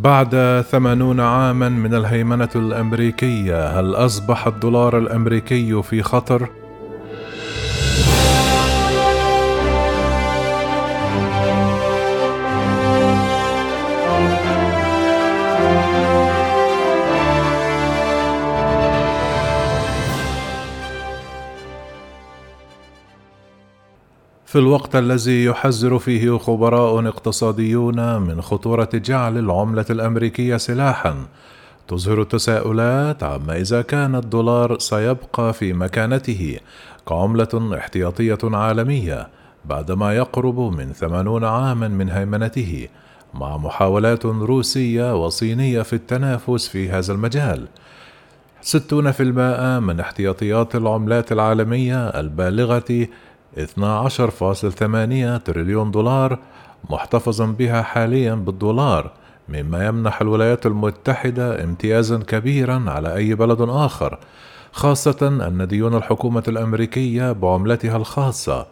بعد ثمانون عاما من الهيمنة الأمريكية هل أصبح الدولار الأمريكي في خطر؟ في الوقت الذي يحذر فيه خبراء اقتصاديون من خطورة جعل العملة الأمريكية سلاحًا، تظهر التساؤلات عما إذا كان الدولار سيبقى في مكانته كعملة احتياطية عالمية بعدما يقرب من ثمانون عامًا من هيمنته، مع محاولات روسية وصينية في التنافس في هذا المجال. 60% من احتياطيات العملات العالمية البالغة 12.8 تريليون دولار محتفظا بها حاليا بالدولار مما يمنح الولايات المتحدة امتيازا كبيرا على أي بلد آخر خاصة أن ديون الحكومة الأمريكية بعملتها الخاصة.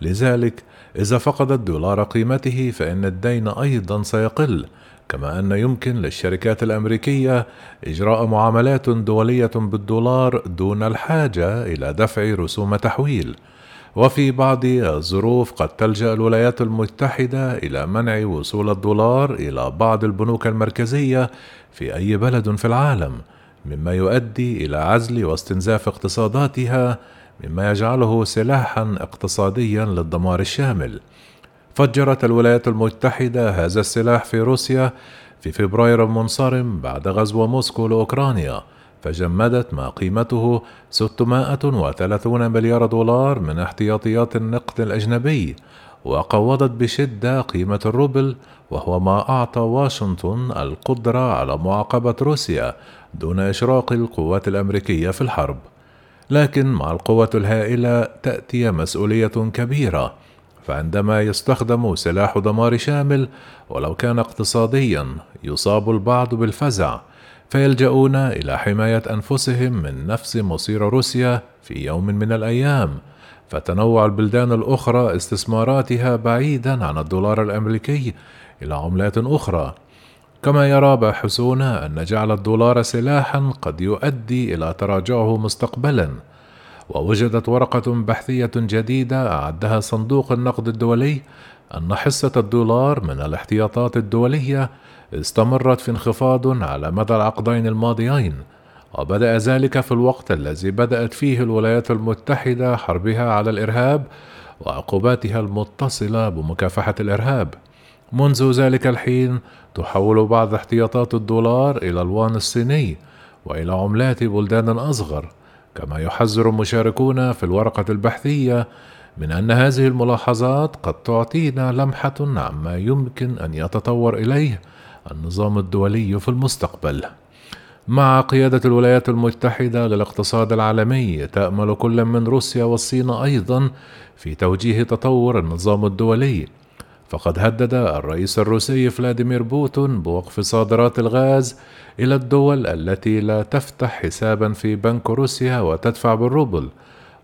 لذلك إذا فقد الدولار قيمته فإن الدين أيضا سيقل كما أن يمكن للشركات الأمريكية إجراء معاملات دولية بالدولار دون الحاجة إلى دفع رسوم تحويل. وفي بعض الظروف قد تلجأ الولايات المتحدة إلى منع وصول الدولار إلى بعض البنوك المركزية في أي بلد في العالم، مما يؤدي إلى عزل واستنزاف اقتصاداتها، مما يجعله سلاحًا اقتصاديًا للدمار الشامل. فجرت الولايات المتحدة هذا السلاح في روسيا في فبراير المنصرم بعد غزو موسكو لأوكرانيا، فجمدت ما قيمته 630 مليار دولار من احتياطيات النقد الأجنبي وقوضت بشدة قيمة الروبل وهو ما أعطى واشنطن القدرة على معاقبة روسيا دون إشراق القوات الأمريكية في الحرب. لكن مع القوة الهائلة تأتي مسؤولية كبيرة فعندما يستخدم سلاح دمار شامل ولو كان اقتصاديا يصاب البعض بالفزع فيلجؤون إلى حماية أنفسهم من نفس مصير روسيا في يوم من الأيام فتنوع البلدان الأخرى استثماراتها بعيدا عن الدولار الأمريكي إلى عملات أخرى. كما يرى باحثون أن جعل الدولار سلاحا قد يؤدي إلى تراجعه مستقبلا. ووجدت ورقة بحثية جديدة أعدها صندوق النقد الدولي أن حصة الدولار من الاحتياطات الدولية استمرت في انخفاض على مدى العقدين الماضيين وبدأ ذلك في الوقت الذي بدأت فيه الولايات المتحدة حربها على الإرهاب وعقوباتها المتصلة بمكافحة الإرهاب. منذ ذلك الحين تحول بعض احتياطات الدولار إلى الوان الصيني وإلى عملات بلدان أصغر كما يحذر المشاركون في الورقة البحثية من أن هذه الملاحظات قد تعطينا لمحة عما يمكن أن يتطور إليه النظام الدولي في المستقبل. مع قيادة الولايات المتحدة للاقتصاد العالمي تأمل كل من روسيا والصين أيضا في توجيه تطور النظام الدولي فقد هدد الرئيس الروسي فلاديمير بوتين بوقف صادرات الغاز إلى الدول التي لا تفتح حسابا في بنك روسيا وتدفع بالروبل.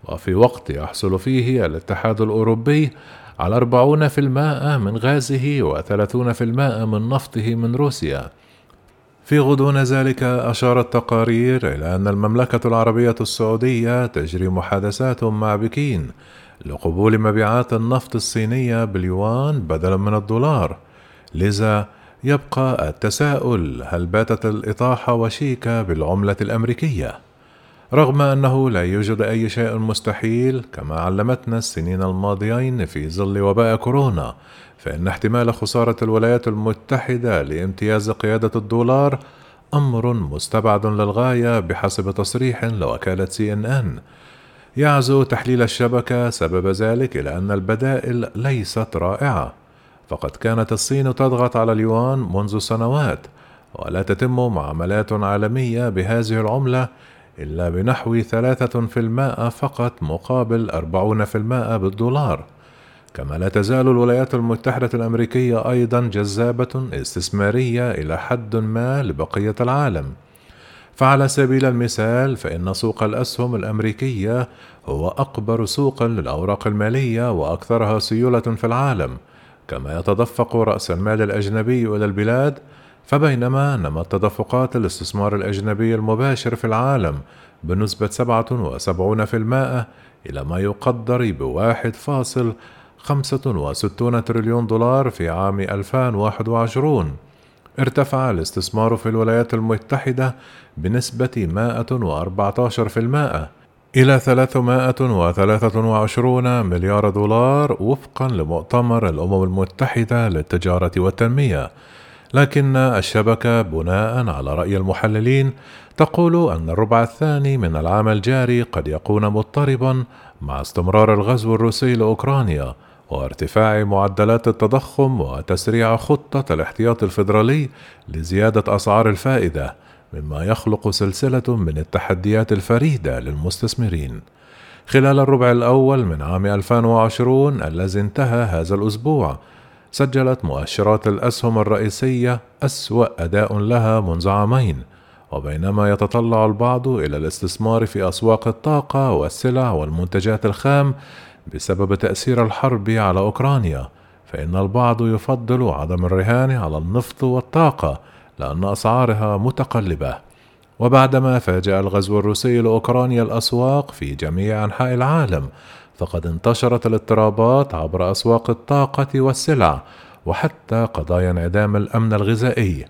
وفي وقت يحصل فيه الاتحاد الأوروبي على أربعون في المائة من غازه وثلاثون في المائة من نفطه من روسيا. في غضون ذلك أشارت تقارير إلى أن المملكة العربية السعودية تجري محادثات مع بكين لقبول مبيعات النفط الصينية باليوان بدلا من الدولار. لذا يبقى التساؤل هل باتت الإطاحة وشيكة بالعملة الأمريكية؟ رغم أنه لا يوجد أي شيء مستحيل كما علمتنا السنين الماضيين في ظل وباء كورونا فإن احتمال خسارة الولايات المتحدة لامتياز قيادة الدولار أمر مستبعد للغاية بحسب تصريح لوكالة سي إن إن. يعزو تحليل الشبكة سبب ذلك إلى أن البدائل ليست رائعة. فقد كانت الصين تضغط على اليوان منذ سنوات ولا تتم معاملات عالمية بهذه العملة إلا بنحو ثلاثة في المائة فقط مقابل أربعون في المائة بالدولار. كما لا تزال الولايات المتحدة الأمريكية أيضا جذابة استثمارية إلى حد ما لبقية العالم. فعلى سبيل المثال فإن سوق الأسهم الأمريكية هو أكبر سوق للأوراق المالية وأكثرها سيولة في العالم. كما يتدفق رأس المال الأجنبي إلى البلاد فبينما نمت تدفقات الاستثمار الأجنبي المباشر في العالم بنسبة 77% إلى ما يقدر خمسة وستون تريليون دولار في عام 2021 ارتفع الاستثمار في الولايات المتحدة بنسبة 114% إلى 323 مليار دولار وفقا لمؤتمر الأمم المتحدة للتجارة والتنمية. لكن الشبكة بناء على رأي المحللين تقول أن الربع الثاني من العام الجاري قد يكون مضطربا مع استمرار الغزو الروسي لأوكرانيا وارتفاع معدلات التضخم وتسريع خطة الاحتياط الفيدرالي لزيادة أسعار الفائدة مما يخلق سلسلة من التحديات الفريدة للمستثمرين. خلال الربع الأول من عام 2020 الذي انتهى هذا الأسبوع سجلت مؤشرات الأسهم الرئيسية أسوأ أداء لها منذ عامين وبينما يتطلع البعض إلى الاستثمار في أسواق الطاقة والسلع والمنتجات الخام بسبب تأثير الحرب على أوكرانيا فإن البعض يفضل عدم الرهان على النفط والطاقة لأن أسعارها متقلبة. وبعدما فاجأ الغزو الروسي لأوكرانيا الأسواق في جميع أنحاء العالم فقد انتشرت الاضطرابات عبر أسواق الطاقة والسلع وحتى قضايا انعدام الأمن الغذائي.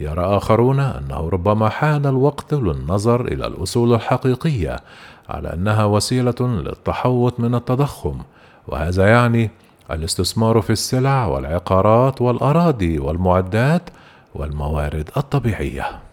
يرى آخرون أنه ربما حان الوقت للنظر إلى الأصول الحقيقية على أنها وسيلة للتحوط من التضخم وهذا يعني الاستثمار في السلع والعقارات والأراضي والمعدات والموارد الطبيعية.